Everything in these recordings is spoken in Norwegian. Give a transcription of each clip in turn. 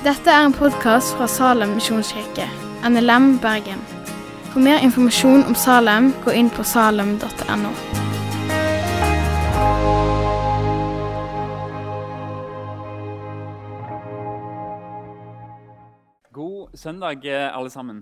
Dette er en podkast fra Salem misjonskirke, NLM Bergen. For mer informasjon om Salem, gå inn på salem.no. God søndag, alle sammen.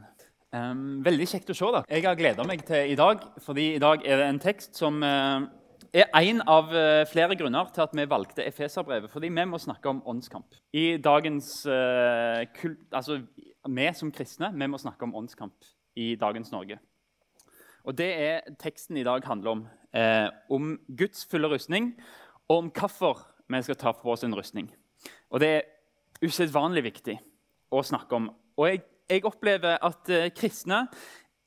Veldig kjekt å se dere. Jeg har gleda meg til i dag, fordi i dag er det en tekst som eh, er en av eh, flere grunner til at vi valgte Efeserbrevet. Fordi vi må snakke om åndskamp. I dagens uh, kult, altså Vi som kristne vi må snakke om åndskamp i dagens Norge. Og Det er teksten i dag handler om. Eh, om Guds fulle rustning, og om hvorfor vi skal ta på oss en rustning. Og Det er usedvanlig viktig å snakke om. Og jeg, jeg opplever at eh, kristne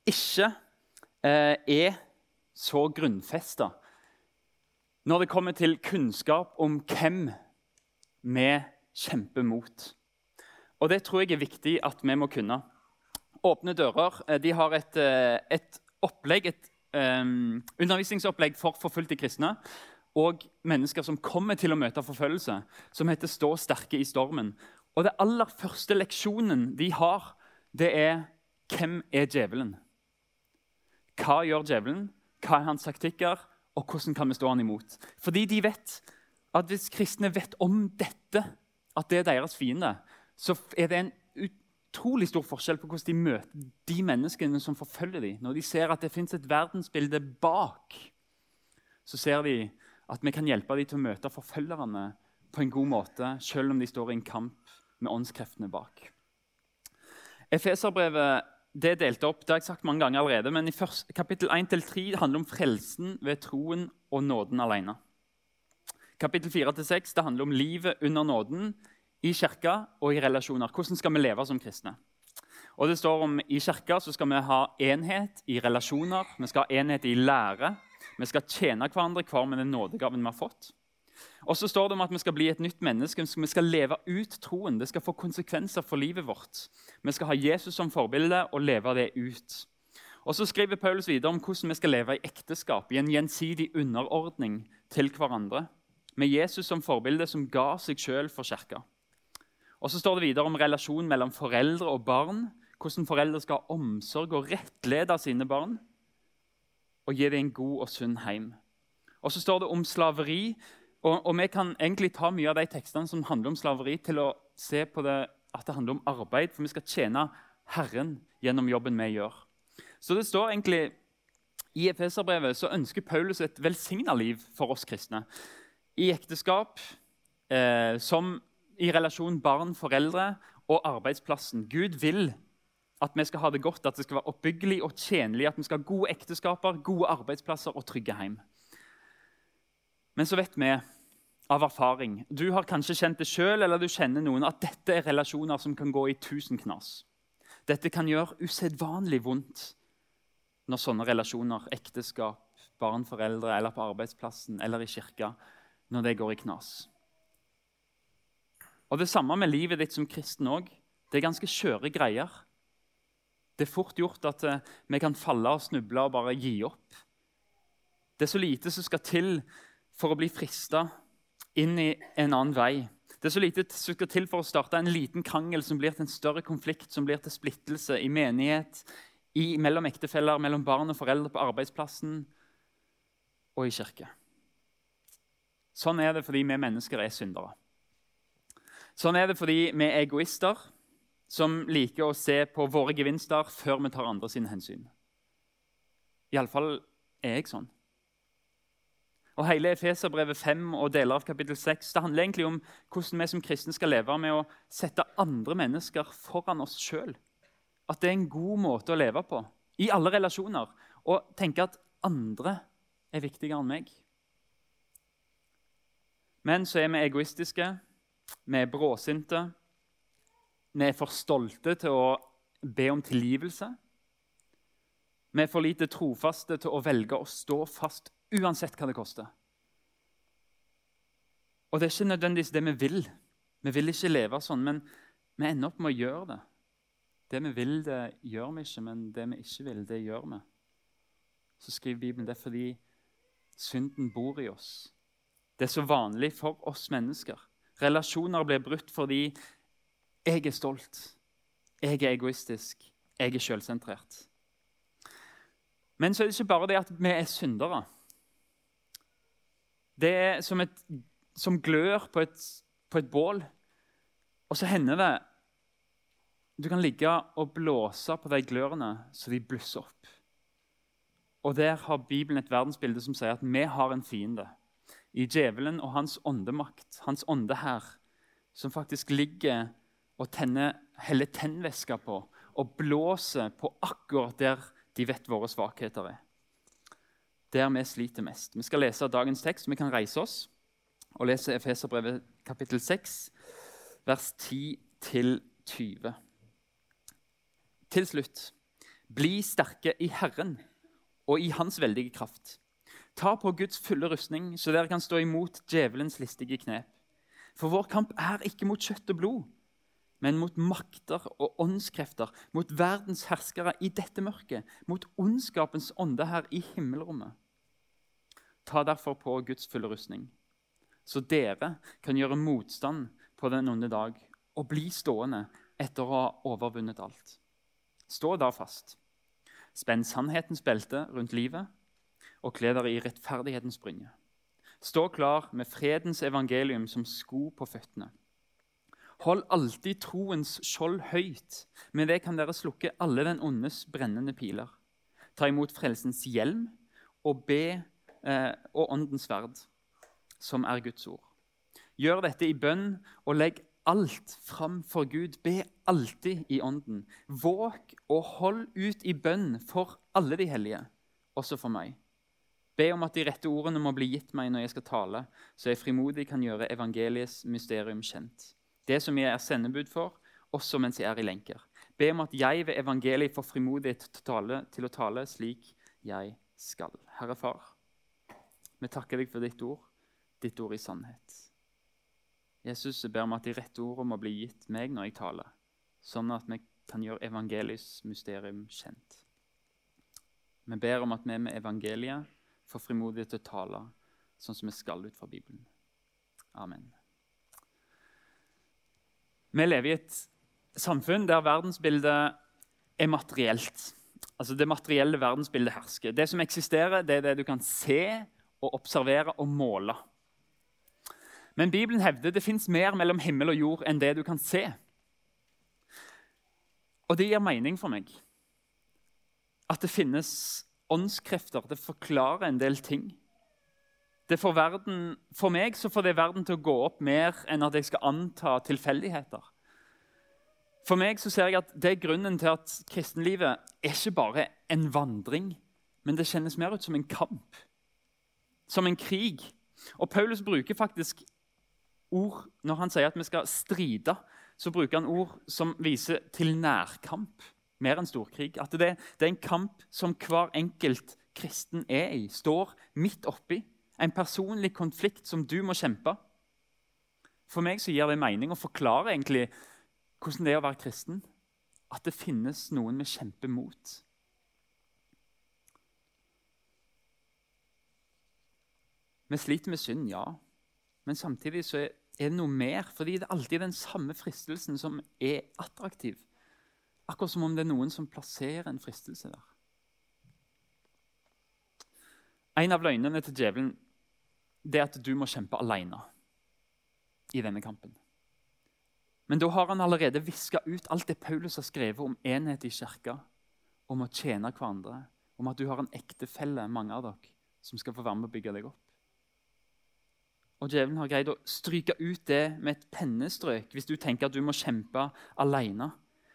ikke eh, er så grunnfesta når det kommer til kunnskap om hvem vi kjemper mot. Og det tror jeg er viktig at vi må kunne. Åpne dører eh, de har et, eh, et opplegg, et um, undervisningsopplegg for forfulgte kristne og mennesker som kommer til å møte forfølgelse, som heter 'Stå sterke i stormen'. Og det aller første leksjonen de har, det er 'Hvem er djevelen?' Hva gjør djevelen? Hva er hans taktikker? Og hvordan kan vi stå han imot? Fordi de vet at hvis kristne vet om dette, at det er deres fiende, så er det en utrolig stor forskjell på hvordan de møter de menneskene som forfølger dem. Når de ser at det fins et verdensbilde bak, så ser de at vi kan hjelpe dem til å møte forfølgerne på en god måte, selv om de står i en kamp med åndskreftene bak. Efeserbrevet det er delt opp, det har jeg sagt mange ganger allerede, men i første, kapittel 1-3 handler om frelsen ved troen og nåden alene. Kapittel 4-6 det handler om livet under nåden i kirka og i relasjoner. Hvordan skal vi leve som kristne? Og det står om I kirka skal vi ha enhet i relasjoner, vi skal ha enhet i lære. Vi skal tjene hverandre hver med den nådegaven vi har fått. Og så står det om at vi skal bli et nytt menneske. Vi skal leve ut troen. Det skal få konsekvenser for livet vårt. Vi skal ha Jesus som forbilde og leve det ut. Og så skriver Paulus videre om hvordan vi skal leve i ekteskap, i en gjensidig underordning til hverandre. Med Jesus som forbilde, som ga seg sjøl for kirka. Og så står det videre om relasjonen mellom foreldre og barn. Hvordan foreldre skal ha omsorg og rettlede sine barn. Og gi dem en god og sunn heim. Og så står det om slaveri og, og, Vi kan egentlig ta mye av de tekstene som handler om slaveri, til å se på det at det handler om arbeid, for vi skal tjene Herren gjennom jobben vi gjør. Så det står egentlig I Efeserbrevet så ønsker Paulus et velsigna liv for oss kristne. I ekteskap, eh, som i relasjon barn-foreldre og arbeidsplassen. Gud vil at vi skal ha det godt, at det skal være oppbyggelig og tjenlig, at vi skal ha gode ekteskaper, gode arbeidsplasser og trygge hjem. Men så vet vi av erfaring Du har kanskje kjent det sjøl, eller du kjenner noen, at dette er relasjoner som kan gå i tusen knas. Dette kan gjøre usedvanlig vondt når sånne relasjoner, ekteskap, barn, foreldre eller på arbeidsplassen eller i kirka, når det går i knas. Og Det samme med livet ditt som kristen òg. Det er ganske skjøre greier. Det er fort gjort at eh, vi kan falle og snuble og bare gi opp. Det er så lite som skal til for å bli frista inn i en annen vei. Det er så lite som skal til for å starte en liten krangel som blir til en større konflikt, som blir til splittelse i menighet, i, mellom ektefeller, mellom barn og foreldre på arbeidsplassen og i kirke. Sånn er det fordi vi mennesker er syndere. Sånn er det fordi vi er egoister som liker å se på våre gevinster før vi tar andre sine hensyn. Iallfall er jeg sånn. Og Hele Efeserbrevet 5 og deler av kapittel 6 det handler egentlig om hvordan vi som kristne skal leve med å sette andre mennesker foran oss sjøl. At det er en god måte å leve på i alle relasjoner. Og tenke at andre er viktigere enn meg. Men så er vi egoistiske, vi er bråsinte, vi er for stolte til å be om tilgivelse. Vi er for lite trofaste til å velge å stå fast Uansett hva det koster. Og det er ikke nødvendigvis det vi vil. Vi vil ikke leve sånn, men vi ender opp med å gjøre det. Det vi vil, det gjør vi ikke, men det vi ikke vil, det gjør vi. Så skriver Bibelen det er fordi synden bor i oss. Det er så vanlig for oss mennesker. Relasjoner blir brutt fordi Jeg er stolt. Jeg er egoistisk. Jeg er selvsentrert. Men så er det ikke bare det at vi er syndere. Det er som, et, som glør på et, på et bål. Og så hender det Du kan ligge og blåse på de glørne så de blusser opp. Og Der har Bibelen et verdensbilde som sier at vi har en fiende. I djevelen og hans åndemakt, hans åndehær, som faktisk ligger og tenner, heller tennvæske på og blåser på akkurat der de vet våre svakheter er. Der vi sliter mest. Vi skal lese dagens tekst. Vi kan reise oss og lese Efeserbrevet kapittel 6, vers 10-20. Til slutt, bli sterke i Herren og i Hans veldige kraft. Ta på Guds fulle rustning, så dere kan stå imot djevelens listige knep. For vår kamp er ikke mot kjøtt og blod, men mot makter og åndskrefter, mot verdens herskere i dette mørket, mot ondskapens ånde her i himmelrommet. Ta derfor på Guds fulle rustning, så dere kan gjøre motstand på den onde dag og bli stående etter å ha overvunnet alt. Stå da fast. Spenn sannhetens belte rundt livet og kle dere i rettferdighetens brynje. Stå klar med fredens evangelium som sko på føttene. Hold alltid troens skjold høyt. Med det kan dere slukke alle den ondes brennende piler. Ta imot frelsens hjelm og be og åndens sverd, som er Guds ord. Gjør dette i bønn og legg alt fram for Gud. Be alltid i ånden. Våg og hold ut i bønn for alle de hellige, også for meg. Be om at de rette ordene må bli gitt meg når jeg skal tale, så jeg frimodig kan gjøre evangeliets mysterium kjent det som jeg er sendebud for, også mens jeg er i lenker. Be om at jeg ved evangeliet får frimodighet til å tale slik jeg skal. Herre Far, vi takker deg for ditt ord, ditt ord i sannhet. Jesus, ber om at de rette ordene må bli gitt meg når jeg taler, sånn at vi kan gjøre evangeliets mysterium kjent. Vi ber om at vi med evangeliet får frimodighet til å tale sånn som vi skal ut fra Bibelen. Amen. Vi lever i et samfunn der verdensbildet er materielt. Altså Det materielle verdensbildet hersker. Det som eksisterer, det er det du kan se og observere og måle. Men Bibelen hevder det fins mer mellom himmel og jord enn det du kan se. Og det gir mening for meg. At det finnes åndskrefter. Det forklarer en del ting. For, verden, for, meg så får det verden til å gå opp mer enn at jeg skal anta tilfeldigheter. For meg så ser jeg at det er grunnen til at kristenlivet er ikke bare en vandring, men det kjennes mer ut som en kamp, som en krig. Og Paulus bruker faktisk ord når han sier at vi skal stride. Så bruker han ord som viser til nærkamp, mer enn storkrig. At det, det er en kamp som hver enkelt kristen er i, står midt oppi en personlig konflikt som du må kjempe. For meg så gir det mening å forklare egentlig hvordan det er å være kristen. At det finnes noen vi kjemper mot. Vi sliter med synd, ja. Men samtidig så er det noe mer. Fordi det er alltid den samme fristelsen som er attraktiv. Akkurat som om det er noen som plasserer en fristelse der. En av løgnene til djevelen er at du må kjempe alene i denne kampen. Men da har han allerede viska ut alt det Paulus har skrevet om enhet i kirka, om å tjene hverandre, om at du har en ektefelle, mange av dere, som skal få være med å bygge deg opp. Og Djevelen har greid å stryke ut det med et pennestrøk hvis du tenker at du må kjempe alene.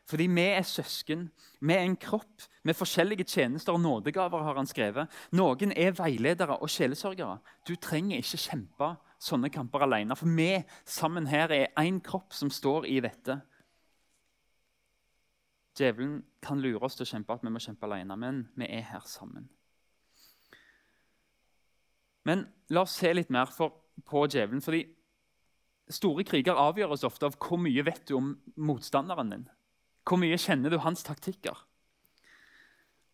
Fordi vi er søsken, vi er en kropp med forskjellige tjenester og nådegaver. har han skrevet. Noen er veiledere og sjelesørgere. Du trenger ikke kjempe sånne kamper alene. For vi sammen her er én kropp som står i dette. Djevelen kan lure oss til å kjempe at vi må kjempe alene, men vi er her sammen. Men la oss se litt mer for, på djevelen. fordi Store kriger avgjøres ofte av hvor mye vet du om motstanderen din. Hvor mye kjenner du hans taktikker?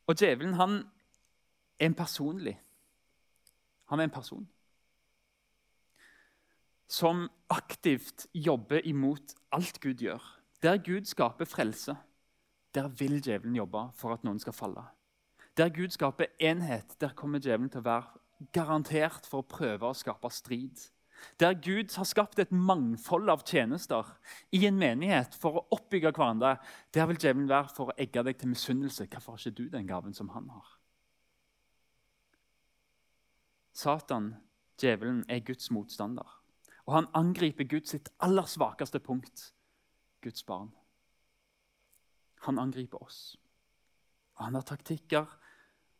Og djevelen han er en personlig. Han er en person som aktivt jobber imot alt Gud gjør. Der Gud skaper frelse, der vil djevelen jobbe for at noen skal falle. Der Gud skaper enhet, der kommer djevelen til å være garantert for å prøve å skape strid. Der Gud har skapt et mangfold av tjenester i en menighet for å oppbygge hverandre, der vil djevelen være for å egge deg til misunnelse. Hvorfor har ikke du den gaven som han har? Satan, djevelen, er Guds motstander. Og han angriper Guds sitt aller svakeste punkt, Guds barn. Han angriper oss. Og han har taktikker,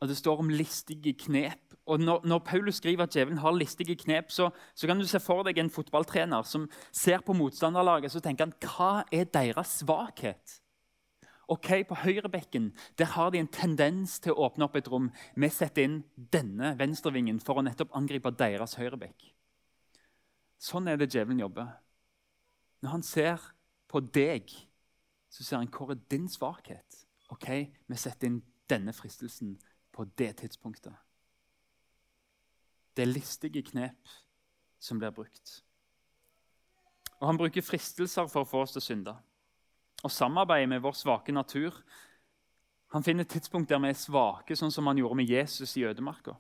og det står om listige knep. Og Når, når Paulus skriver at djevelen har listige knep, så, så, kan du se for deg en fotballtrener som ser på motstanderlaget så tenker han, hva er deres svakhet. Ok, På høyrebekken der har de en tendens til å åpne opp et rom. Vi setter inn denne venstrevingen for å nettopp angripe deres høyrebekk. Sånn er det djevelen jobber. Når han ser på deg, så ser han hvor er din svakhet. Ok, vi setter inn denne fristelsen på det tidspunktet. Det listige knep som blir brukt. Og Han bruker fristelser for å få oss til å synde. Og samarbeider med vår svake natur. Han finner tidspunkt der vi er svake, sånn som han gjorde med Jesus i ødemarka.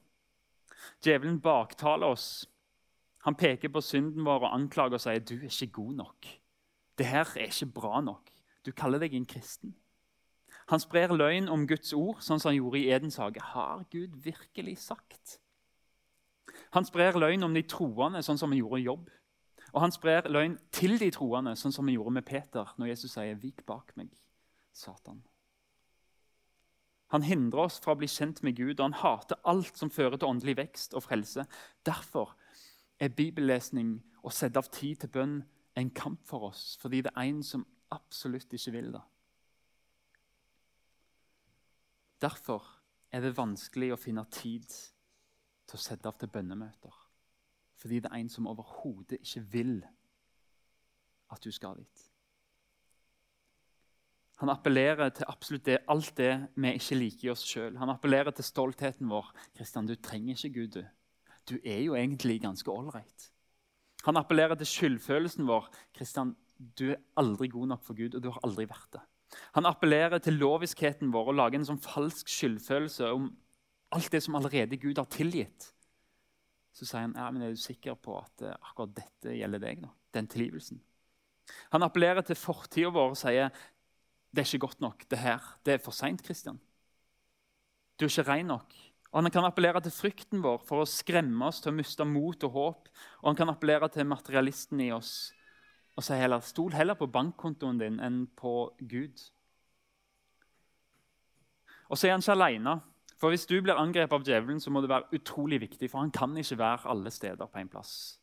Djevelen baktaler oss. Han peker på synden vår og anklager og sier du er ikke god nok. Det her er ikke bra nok. Du kaller deg en kristen. Han sprer løgn om Guds ord, sånn som han gjorde i Edens hage. Har Gud virkelig sagt? Han sprer løgn om de troende, sånn som han gjorde i jobb. Og han sprer løgn til de troende, sånn som han gjorde med Peter, når Jesus sier 'Vik bak meg, Satan'. Han hindrer oss fra å bli kjent med Gud, og han hater alt som fører til åndelig vekst og frelse. Derfor er bibellesning og sette av tid til bønn en kamp for oss, fordi det er en som absolutt ikke vil det. Derfor er det vanskelig å finne tid til å sette av til bønnemøter. Fordi det er en som overhodet ikke vil at du skal dit. Han appellerer til absolutt det, alt det vi ikke liker i oss sjøl. Han appellerer til stoltheten vår. Kristian, du trenger ikke Gud, du. Du er jo egentlig ganske ålreit. Han appellerer til skyldfølelsen vår. Kristian, du er aldri god nok for Gud, og du har aldri vært det. Han appellerer til loviskheten vår og lager en sånn falsk skyldfølelse om alt det som allerede Gud har tilgitt. Så sier han ja, men er du sikker på at uh, akkurat dette gjelder deg. da? Den tilgivelsen. Han appellerer til fortida vår og sier det er ikke godt nok. Det her, det er for seint. Du er ikke ren nok. Og Han kan appellere til frykten vår for å skremme oss til å miste mot og håp. Og han kan appellere til materialisten i oss og så heller stol heller på bankkontoen din enn på Gud. Og så er han ikke alene. For Hvis du blir angrepet av djevelen, så må det være utrolig viktig, for han kan ikke være alle steder på en plass.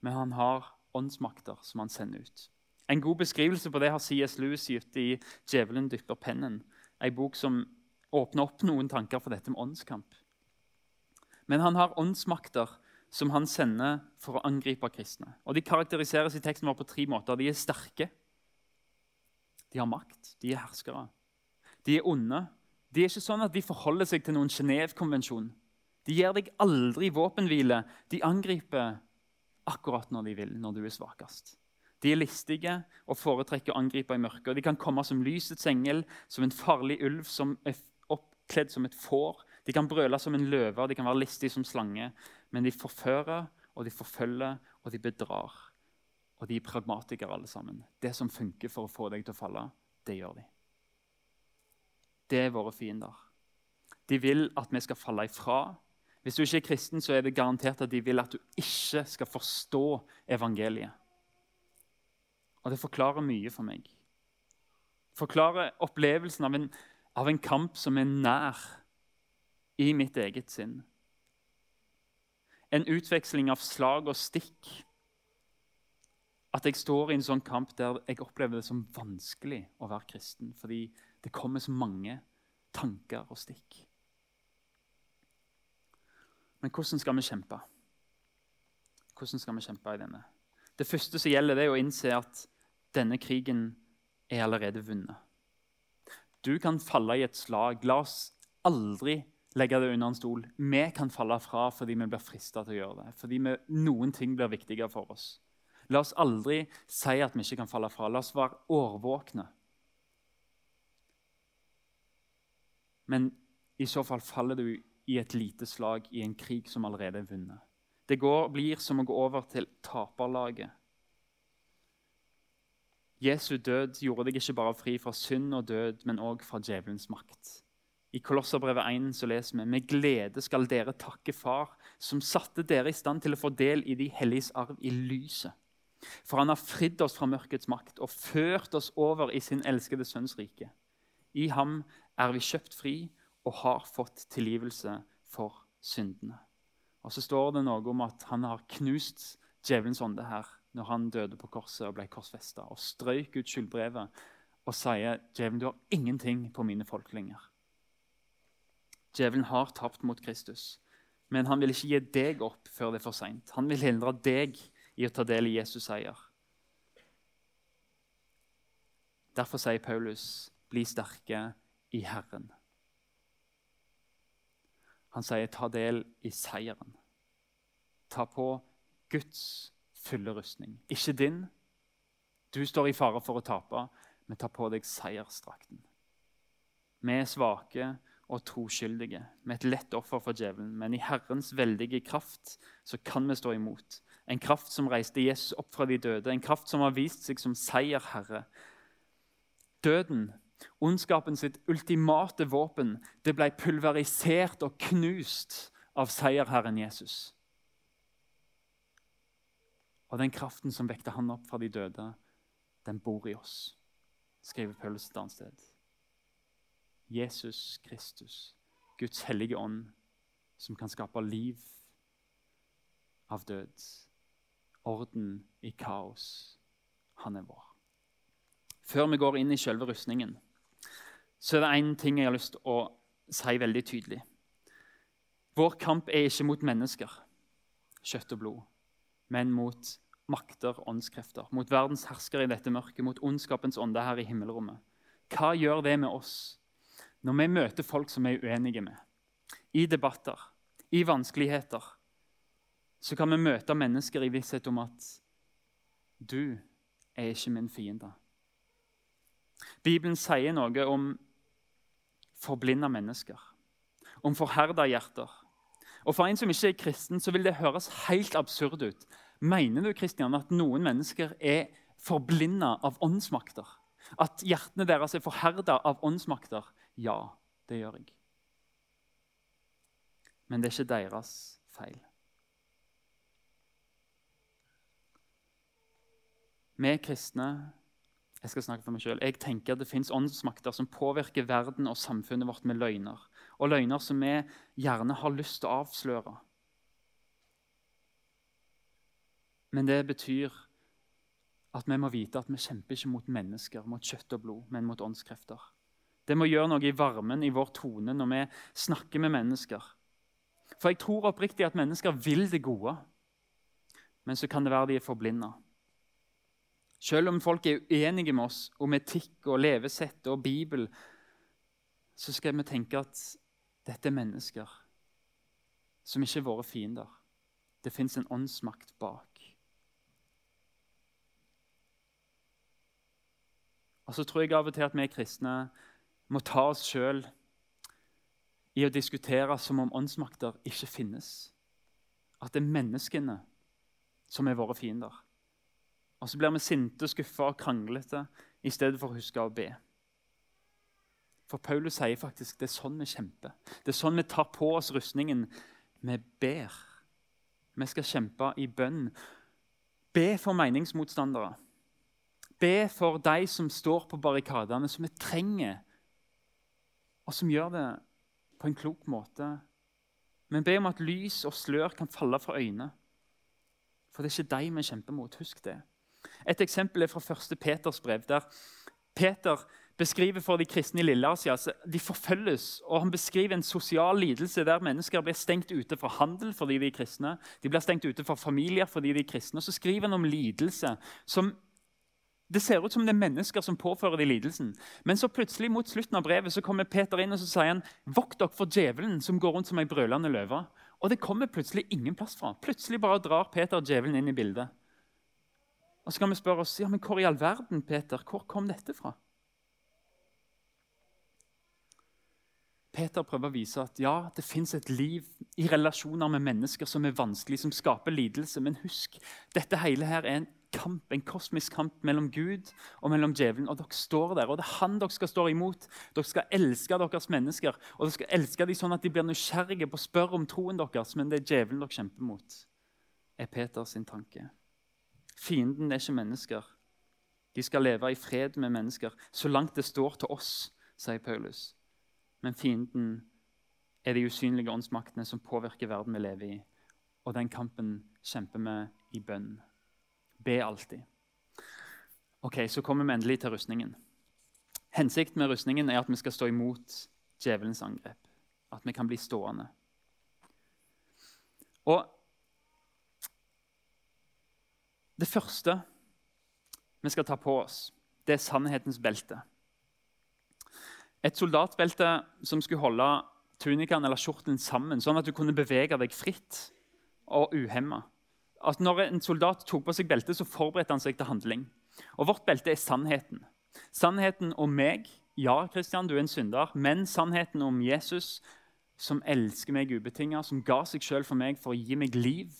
Men han har åndsmakter som han sender ut. En god beskrivelse på det har C.S. Lewis gitt i 'Djevelen dypper pennen', en bok som åpner opp noen tanker for dette med åndskamp. Men han har åndsmakter som han sender for å angripe kristne. Og De karakteriseres i teksten vår på tre måter. De er sterke, de har makt, de er herskere. De er onde. De er ikke sånn at de forholder seg til noen Genéve-konvensjon. De gir deg aldri våpenhvile. De angriper akkurat når de vil, når du er svakest. De er listige og foretrekker å angripe i mørket. De kan komme som lysets engel, som en farlig ulv som er oppkledd som et får. De kan brøle som en løve, de kan være listige som slange. Men de forfører, og de forfølger, og de bedrar. Og de er pragmatikere, alle sammen. Det som funker for å få deg til å falle, det gjør de. Det er våre fiender. De vil at vi skal falle ifra. Hvis du ikke er kristen, så er det garantert at de vil at du ikke skal forstå evangeliet. Og det forklarer mye for meg. Forklarer opplevelsen av en, av en kamp som er nær i mitt eget sinn en utveksling av slag og stikk. At jeg står i en sånn kamp der jeg opplever det som vanskelig å være kristen. Fordi det kommer så mange tanker og stikk. Men hvordan skal vi kjempe? Hvordan skal vi kjempe i denne? Det første som gjelder, det er å innse at denne krigen er allerede vunnet. Du kan falle i et slag. La oss aldri legge det under en stol. Vi kan falle fra fordi vi blir frista til å gjøre det. Fordi vi, noen ting blir viktigere for oss. La oss aldri si at vi ikke kan falle fra. La oss være årvåkne. Men i så fall faller du i et lite slag i en krig som allerede er vunnet. Det går, blir som å gå over til taperlaget. Jesu død gjorde deg ikke bare fri fra synd og død, men òg fra djevelens makt. I Kolosserbrevet 1 så leser vi med glede skal dere takke Far, som satte dere i stand til å få del i de helliges arv i lyset. For han har fridd oss fra mørkets makt og ført oss over i sin elskede sønns rike. I ham er vi kjøpt fri og har fått tilgivelse for syndene. Og så står det noe om at han har knust djevelens ånde her når han døde på korset og ble korsfesta, og strøyk ut skyldbrevet og sier djevelen, du har ingenting på mine folk lenger. Djevelen har tapt mot Kristus, men han vil ikke gi deg opp før det er for seint. Han vil hindre deg i å ta del i Jesus' seier. Derfor sier Paulus, 'Bli sterke i Herren'. Han sier, 'Ta del i seieren'. Ta på Guds fulle rustning. Ikke din. Du står i fare for å tape, men ta på deg seiersdrakten. Vi er svake og troskyldige, med et lett offer for djevelen. Men i Herrens veldige kraft så kan vi stå imot. En kraft som reiste Jesus opp fra de døde, en kraft som har vist seg som seierherre. Døden, ondskapen sitt ultimate våpen, det ble pulverisert og knust av seierherren Jesus. Og den kraften som vekte han opp fra de døde, den bor i oss, skriver Paulus et annet sted. Jesus Kristus, Guds hellige ånd, som kan skape liv av død. Orden i kaos. Han er vår. Før vi går inn i selve rustningen, så er det én ting jeg har lyst til å si veldig tydelig. Vår kamp er ikke mot mennesker, kjøtt og blod, men mot makter, åndskrefter, mot verdens herskere i dette mørket, mot ondskapens ånde her i himmelrommet. Hva gjør det med oss når vi møter folk som vi er uenige med? I debatter, i vanskeligheter, så kan vi møte mennesker i visshet om at du er ikke min fiende. Bibelen sier noe om forblinda mennesker, om forherda hjerter. Og For en som ikke er kristen, så vil det høres helt absurd ut Mener du Kristian, at noen mennesker er forblinda av åndsmakter? At hjertene deres er forherda av åndsmakter? Ja, det gjør jeg. Men det er ikke deres feil. Vi kristne jeg skal snakke for meg selv, jeg tenker at det fins åndsmakter som påvirker verden og samfunnet vårt med løgner. Og løgner som vi gjerne har lyst til å avsløre. Men det betyr at vi må vite at vi kjemper ikke mot mennesker, mot kjøtt og blod, men mot åndskrefter. Det må gjøre noe i varmen i vår tone når vi snakker med mennesker. For jeg tror oppriktig at mennesker vil det gode, men så kan det være de er forblinda. Selv om folk er uenige med oss om etikk og levesett og Bibel, så skal vi tenke at dette er mennesker som ikke er våre fiender. Det fins en åndsmakt bak. Og så tror jeg av og til at vi kristne må ta oss sjøl i å diskutere som om åndsmakter ikke finnes. At det er menneskene som er våre fiender. Og så blir vi sinte, skuffa og kranglete i stedet for å huske å be. For Paulus sier faktisk det er sånn vi kjemper. Det er sånn vi tar på oss rustningen. Vi ber. Vi skal kjempe i bønn. Be for meningsmotstandere. Be for de som står på barrikadene, som vi trenger, og som gjør det på en klok måte. Men be om at lys og slør kan falle fra øynene. For det er ikke deg vi kjemper mot. Husk det. Et eksempel er fra 1. Peters brev, der Peter beskriver for de kristne i Lilleasia at de forfølges. og Han beskriver en sosial lidelse der mennesker blir stengt ute fra handel fordi de er kristne. De blir stengt ute fra familier fordi de er kristne. Og Så skriver han om lidelse som det ser ut som det er mennesker som påfører de lidelsen. Men så plutselig mot slutten av brevet så kommer Peter inn og så sier han, vokt dere for djevelen som går rundt som ei brølende løve. Og det kommer plutselig ingen plass fra. Plutselig bare drar Peter djevelen inn i bildet. Og så kan vi spørre oss ja, men hvor i all verden Peter, hvor kom dette fra? Peter prøver å vise at ja, det fins et liv i relasjoner med mennesker som er vanskelig, som skaper lidelse. Men husk, dette hele her er en kamp, en kosmisk kamp mellom Gud og mellom djevelen. Og dere står der, og det er han dere skal stå imot. Dere skal elske deres mennesker, og dere skal elske dem sånn at de blir nysgjerrige på å spørre om troen deres. Men det er djevelen dere kjemper mot, er Peters tanke. Fienden er ikke mennesker. De skal leve i fred med mennesker så langt det står til oss, sier Paulus. Men fienden er de usynlige åndsmaktene som påvirker verden vi lever i. Og den kampen kjemper vi i bønn. Be alltid. Ok, Så kommer vi endelig til rustningen. Hensikten med rustningen er at vi skal stå imot djevelens angrep. At vi kan bli stående. Og det første vi skal ta på oss, det er sannhetens belte. Et soldatbelte som skulle holde tunikaen eller skjorten sammen, sånn at du kunne bevege deg fritt og uhemma. Når en soldat tok på seg beltet, så forberedte han seg til handling. Og Vårt belte er sannheten. Sannheten om meg. Ja, Kristian, du er en synder. Men sannheten om Jesus, som elsker meg ubetinga, som ga seg sjøl for meg for å gi meg liv,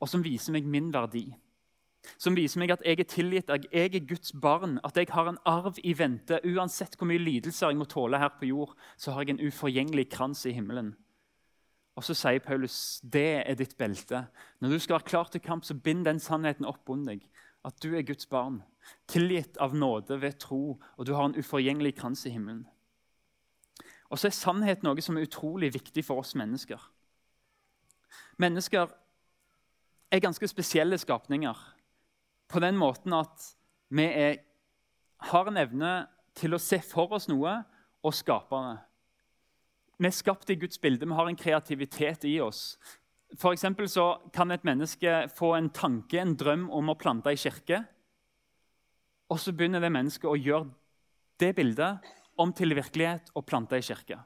og som viser meg min verdi som viser meg at jeg er tilgitt, at jeg er Guds barn, at jeg har en arv i vente. Uansett hvor mye lidelser jeg må tåle her på jord, så har jeg en uforgjengelig krans i himmelen. Og så sier Paulus det er ditt belte. Når du skal være klar til kamp, så bind den sannheten opp om deg. At du er Guds barn, tilgitt av nåde ved tro, og du har en uforgjengelig krans i himmelen. Og så er sannhet noe som er utrolig viktig for oss mennesker. Mennesker er ganske spesielle skapninger på den måten at vi er, har en evne til å se for oss noe og skape det. Vi er skapt i Guds bilde, vi har en kreativitet i oss. For så kan et menneske få en tanke, en drøm om å plante ei kirke. Og så begynner det mennesket å gjøre det bildet om til virkelighet og plante ei kirke.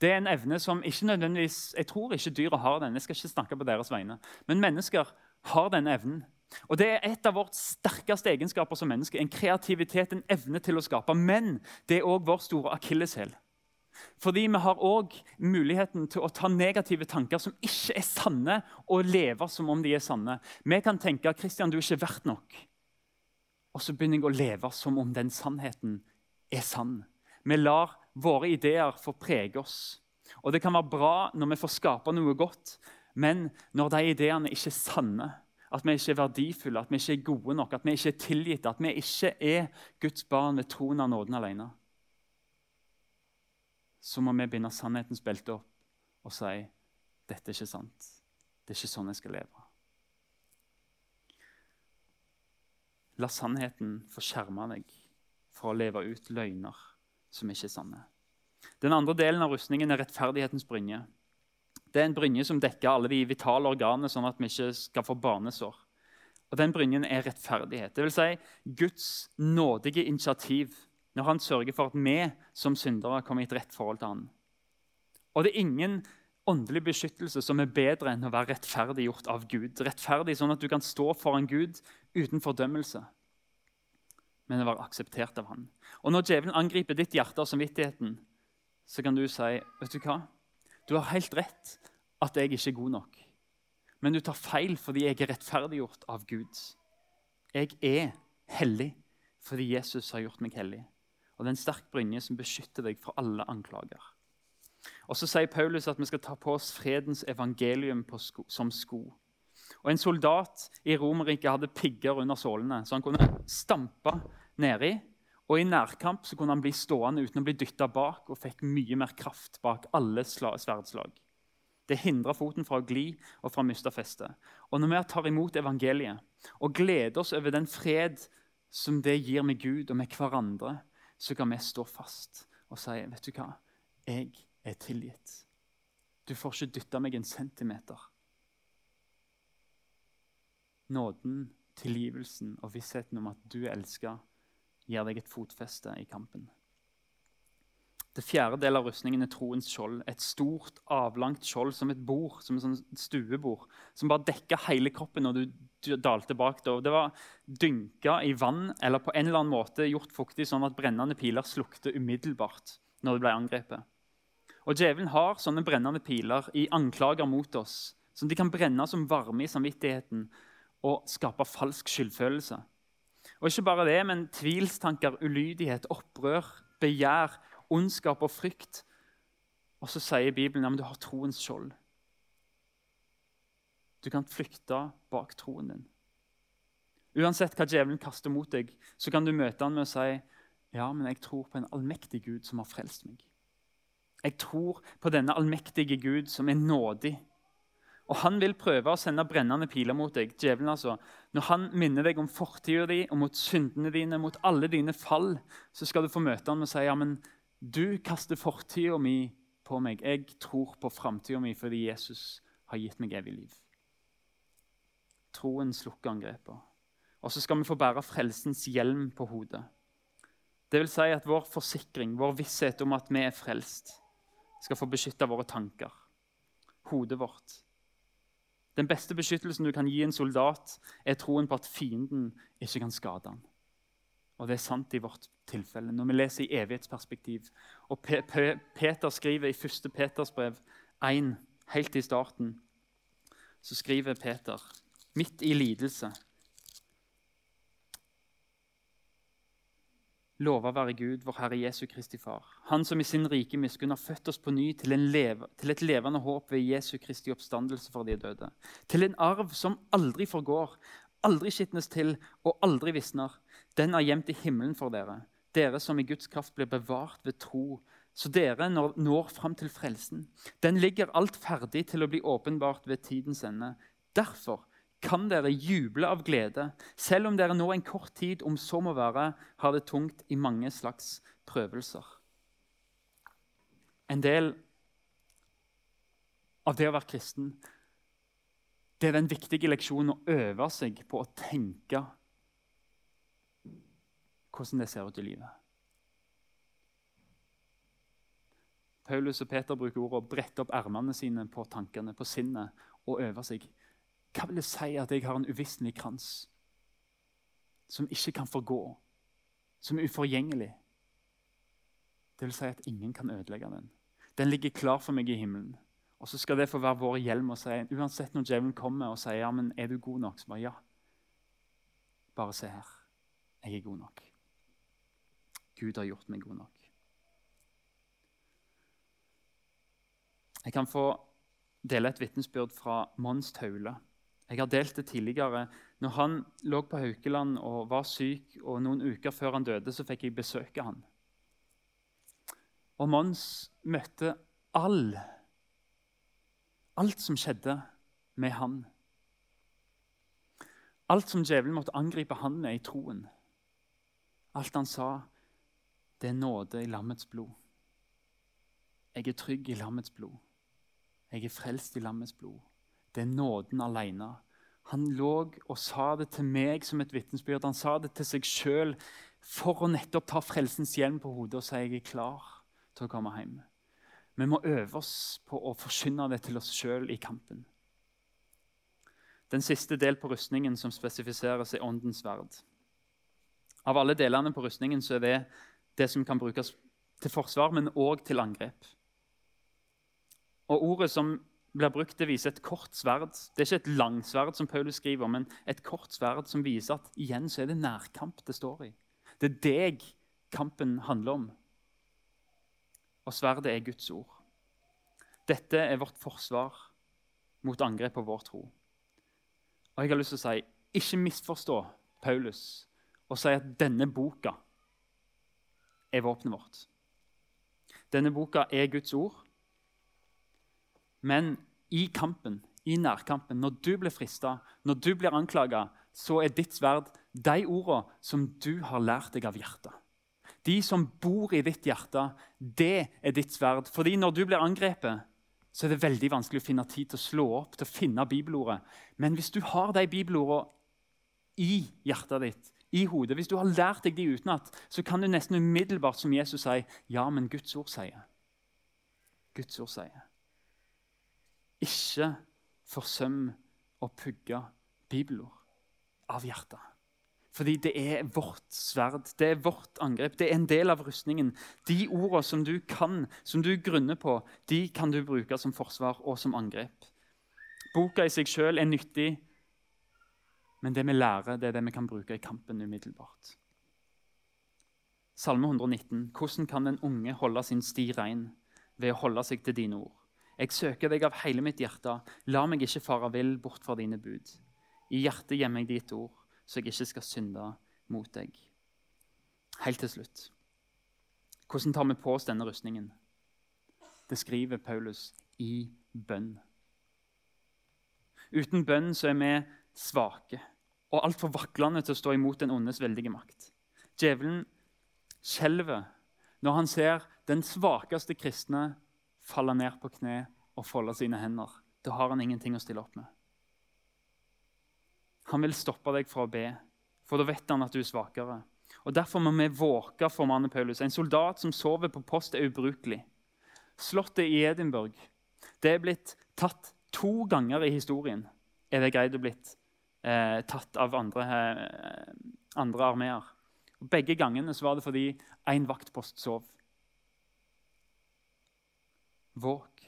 Det er en evne som ikke nødvendigvis, Jeg tror ikke dyra har den. Jeg skal ikke snakke på deres vegne. Men mennesker har denne evnen. Og Det er et av vårt sterkeste egenskaper som mennesker. En kreativitet, en evne til å skape. Men det er òg vår store akilleshæl. Fordi vi har òg muligheten til å ta negative tanker som ikke er sanne, og leve som om de er sanne. Vi kan tenke Kristian, du er ikke verdt nok. Og så begynner jeg å leve som om den sannheten er sann. Vi lar våre ideer få prege oss. Og Det kan være bra når vi får skape noe godt, men når de ideene ikke er sanne, at vi ikke er verdifulle, at vi ikke er gode nok, at vi ikke er tilgitt, at vi ikke er Guds barn ved troen av nåden alene. Så må vi binde sannhetens belte opp og si dette er ikke sant. Det er ikke sånn jeg skal leve. La sannheten få skjerme deg for å leve ut løgner som ikke er sanne. Den andre delen av rustningen er rettferdighetens brynje. Det er en brynje som dekker alle de vitale organene, sånn at vi ikke skal få barnesår. Og Den brynjen er rettferdighet. Vil si Guds nådige initiativ når han sørger for at vi som syndere kommer i et rett forhold til han. Og det er ingen åndelig beskyttelse som er bedre enn å være rettferdiggjort av Gud. Rettferdig sånn at du kan stå foran Gud uten fordømmelse, men å være akseptert av han. Og Når djevelen angriper ditt hjerte og samvittigheten, så kan du si vet du hva? Du har helt rett at jeg ikke er god nok. Men du tar feil fordi jeg er rettferdiggjort av Gud. Jeg er hellig fordi Jesus har gjort meg hellig. Og det er en sterk brynje som beskytter deg fra alle anklager. Og Så sier Paulus at vi skal ta på oss fredens evangelium sko, som sko. Og En soldat i Romerriket hadde pigger under sålene, så han kunne stampe nedi og I nærkamp så kunne han bli stående uten å bli dytta bak og fikk mye mer kraft bak alle sverdslag. Det hindra foten fra å gli og fra å miste festet. Og når vi tar imot evangeliet og gleder oss over den fred som det gir med Gud og med hverandre, så kan vi stå fast og si vet du hva? Jeg er tilgitt. Du får ikke dytta meg en centimeter. Nåden, tilgivelsen og vissheten om at du elsker, gir deg et fotfeste i kampen. Fjerde del av rustningen er troens skjold. Et stort, avlangt skjold som et bord, som et sånn stuebord, som bare dekka hele kroppen når du, du dalte bak det. Det var dynka i vann eller på en eller annen måte gjort fuktig, sånn at brennende piler slukte umiddelbart når det ble angrepet. Og Djevelen har sånne brennende piler i anklager mot oss, som de kan brenne som varme i samvittigheten og skape falsk skyldfølelse. Og ikke bare det, men tvilstanker, ulydighet, opprør, begjær ondskap og frykt. Og så sier Bibelen at ja, du har troens skjold. Du kan flykte bak troen din. Uansett hva djevelen kaster mot deg, så kan du møte han med å si ja, men jeg tror på en allmektig Gud som har frelst meg. Jeg tror på denne allmektige Gud som er nådig. Og Han vil prøve å sende brennende piler mot deg. djevelen altså. Når han minner deg om fortida di og mot syndene dine, mot alle dine fall, så skal du få møte han og si ja, men du kaster fortida mi på meg. Jeg tror på framtida mi fordi Jesus har gitt meg evig liv. Troen slukker angrepet. Og så skal vi få bære frelsens hjelm på hodet. Det vil si at vår forsikring, vår visshet om at vi er frelst, skal få beskytte våre tanker, hodet vårt. Den beste beskyttelsen du kan gi en soldat, er troen på at fienden ikke kan skade ham. Og det er sant i vårt tilfelle når vi leser i evighetsperspektiv. Og Peter skriver i 1. Peters brev 1, helt i starten, så skriver Peter midt i lidelse Lova være Gud, vår Herre Jesu Kristi Far. Han som i sin rike miskunn har født oss på ny til, leve, til, et levende håp ved Jesu Kristi oppstandelse for de døde. Til en arv som aldri forgår, aldri skitnes til og aldri visner. Den er gjemt i himmelen for dere, dere som i Guds kraft blir bevart ved tro, så dere når, når fram til frelsen. Den ligger alt ferdig til å bli åpenbart ved tidens ende. Derfor kan dere juble av glede, selv om dere nå en kort tid, om så må være, har det tungt i mange slags prøvelser. En del av det å være kristen det er den viktige leksjonen å øve seg på å tenke hvordan det ser ut i livet. Paulus og Peter bruker ordet å brette opp ermene sine på tankene, på sinnet, og øve seg. Hva vil det si at jeg har en uvisselig krans som ikke kan forgå, som er uforgjengelig? Det vil si at ingen kan ødelegge den. Den ligger klar for meg i himmelen. Og så skal det få være vår hjelm og si, uansett når djevelen kommer og sier ja, men er du god nok, så bare ja. Bare se her. Jeg er god nok. Gud har gjort meg god nok. Jeg kan få dele et vitnesbyrd fra Mons Taule. Jeg har delt det tidligere. Når han lå på Haukeland og var syk, og noen uker før han døde, så fikk jeg besøke han. Og Mons møtte all, alt som skjedde med han. Alt som djevelen måtte angripe han med i troen. Alt han sa, det er nåde i lammets blod. Jeg er trygg i lammets blod. Jeg er frelst i lammets blod. Det er nåden alene. Han lå og sa det til meg som et vitnesbyrd. Han sa det til seg sjøl for å nettopp ta frelsens hjelm på hodet og si jeg er klar til å komme hjem. Vi må øve oss på å forkynne det til oss sjøl i kampen. Den siste del på rustningen som spesifiseres, er åndens verd. Av alle delene på rustningen så er det det som kan brukes til forsvar, men òg til angrep. Og Ordet som blir brukt, det viser et kort sverd. Det er ikke et langsverd, som Paulus skriver, men et kort sverd som viser at igjen så er det nærkamp det står i. Det er deg kampen handler om. Og sverdet er Guds ord. Dette er vårt forsvar mot angrep på vår tro. Og jeg har lyst til å si, Ikke misforstå Paulus og si at denne boka er våpenet vårt. Denne boka er Guds ord. Men i kampen, i nærkampen, når du blir frista, når du blir anklaga, så er ditt sverd de ordene som du har lært deg av hjertet. De som bor i ditt hjerte, det er ditt sverd. Fordi når du blir angrepet, så er det veldig vanskelig å finne tid til å slå opp, til å finne bibelordet. Men hvis du har de bibelordene i hjertet ditt, i hodet, hvis du har lært deg de utenat, så kan du nesten umiddelbart som Jesus sier, ja, men Guds ord sier. Guds ord sier. Ikke forsøm å pugge bibelord av hjertet. Fordi det er vårt sverd, det er vårt angrep, det er en del av rustningen. De ordene som du kan, som du grunner på, de kan du bruke som forsvar og som angrep. Boka i seg sjøl er nyttig, men det vi lærer, det er det vi kan bruke i kampen umiddelbart. Salme 119. Hvordan kan den unge holde sin sti rein ved å holde seg til dine ord? Jeg søker deg av hele mitt hjerte. La meg ikke fare vill bort fra dine bud. I hjertet gjemmer jeg ditt ord, så jeg ikke skal synde mot deg. Helt til slutt. Hvordan tar vi på oss denne rustningen? Det skriver Paulus i bønn. Uten bønn så er vi svake og altfor vaklende til å stå imot den ondes veldige makt. Djevelen skjelver når han ser den svakeste kristne falle ned på kne og folde sine hender. Da har han ingenting å stille opp med. Han vil stoppe deg fra å be, for da vet han at du er svakere. Og Derfor må vi våke, formaner Paulus. En soldat som sover på post, er ubrukelig. Slottet i Edinburgh det er blitt tatt to ganger i historien. Er det greid å blitt eh, tatt av andre, eh, andre armeer. Begge gangene var det fordi én vaktpost sov. Våk,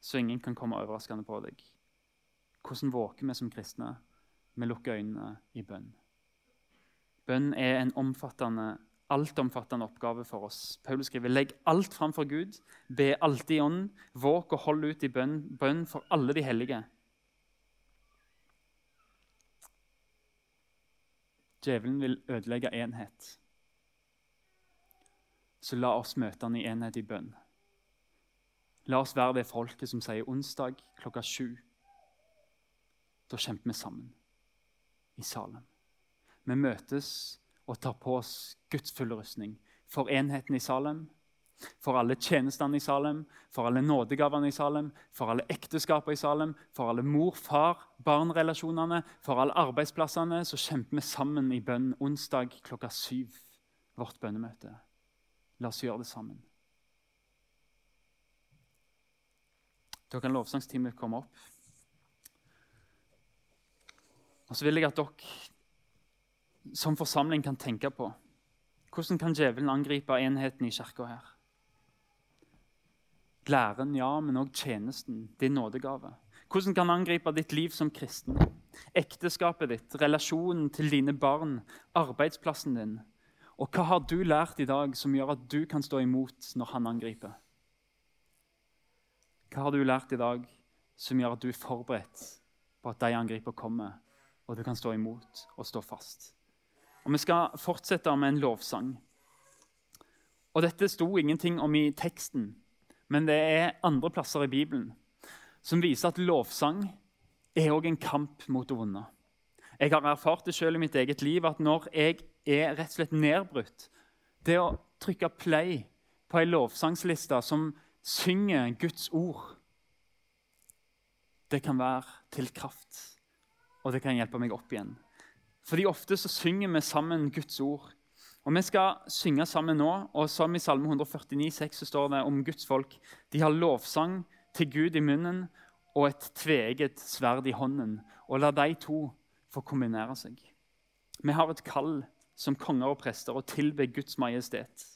så ingen kan komme overraskende på deg. Hvordan våker vi som kristne? Vi lukker øynene i bønn. Bønn er en omfattende, altomfattende oppgave for oss. Paulus skriver legg alt fram for Gud, be alltid i ånd, våk og hold ut i bønn, bønn for alle de hellige. Djevelen vil ødelegge enhet. Så la oss møte han i enhet i bønn. La oss være det folket som sier onsdag klokka sju. Da kjemper vi sammen i Salem. Vi møtes og tar på oss Guds fulle rustning for enheten i Salem for alle tjenestene i Salem, for alle nådegavene i Salem, for alle ekteskapene i Salem, for alle mor-far-barn-relasjonene, for alle arbeidsplassene, så kjemper vi sammen i bønn onsdag klokka syv. Vårt bønnemøte. La oss gjøre det sammen. Da kan lovsangsteamet komme opp. Og så vil jeg at dere som forsamling kan tenke på hvordan kan djevelen angripe enheten i kirka her? Læren, ja, men òg tjenesten, din nådegave. Hvordan kan angripe ditt liv som kristen? Ekteskapet ditt, relasjonen til dine barn, arbeidsplassen din. Og hva har du lært i dag som gjør at du kan stå imot når han angriper? Hva har du lært i dag som gjør at du er forberedt på at de angriper kommer, og du kan stå imot og stå fast? Og Vi skal fortsette med en lovsang. Og Dette sto ingenting om i teksten, men det er andre plasser i Bibelen som viser at lovsang er òg en kamp mot det vonde. Jeg har erfart det selv i mitt eget liv at når jeg er rett og slett nedbrutt Det å trykke play på ei lovsangsliste som synger Guds ord, det kan være til kraft, og det kan hjelpe meg opp igjen. Fordi ofte så synger vi sammen Guds ord. Og Vi skal synge sammen nå. og Som i Salme 149, 6, så står det om Guds folk. De har lovsang til Gud i munnen og et tveget sverd i hånden. Og la de to få kombinere seg. Vi har et kall som konger og prester å tilbe Guds majestet.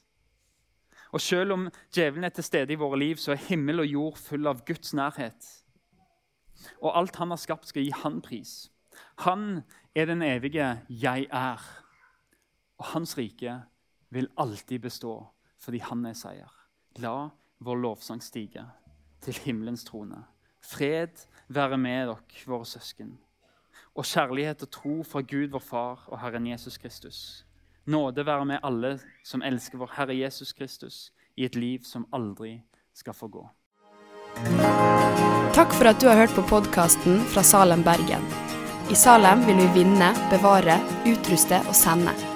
Og Selv om djevelen er til stede i våre liv, så er himmel og jord full av Guds nærhet. Og alt han har skapt, skal gi han pris. Han er den evige 'jeg er'. Og hans rike vil alltid bestå fordi han er seier. La vår lovsang stige til himmelens trone. Fred være med dere, våre søsken. Og kjærlighet og tro fra Gud vår Far og Herren Jesus Kristus. Nåde være med alle som elsker vår Herre Jesus Kristus i et liv som aldri skal få gå. Takk for at du har hørt på podkasten fra Salem, Bergen. I Salem vil vi vinne, bevare, utruste og sende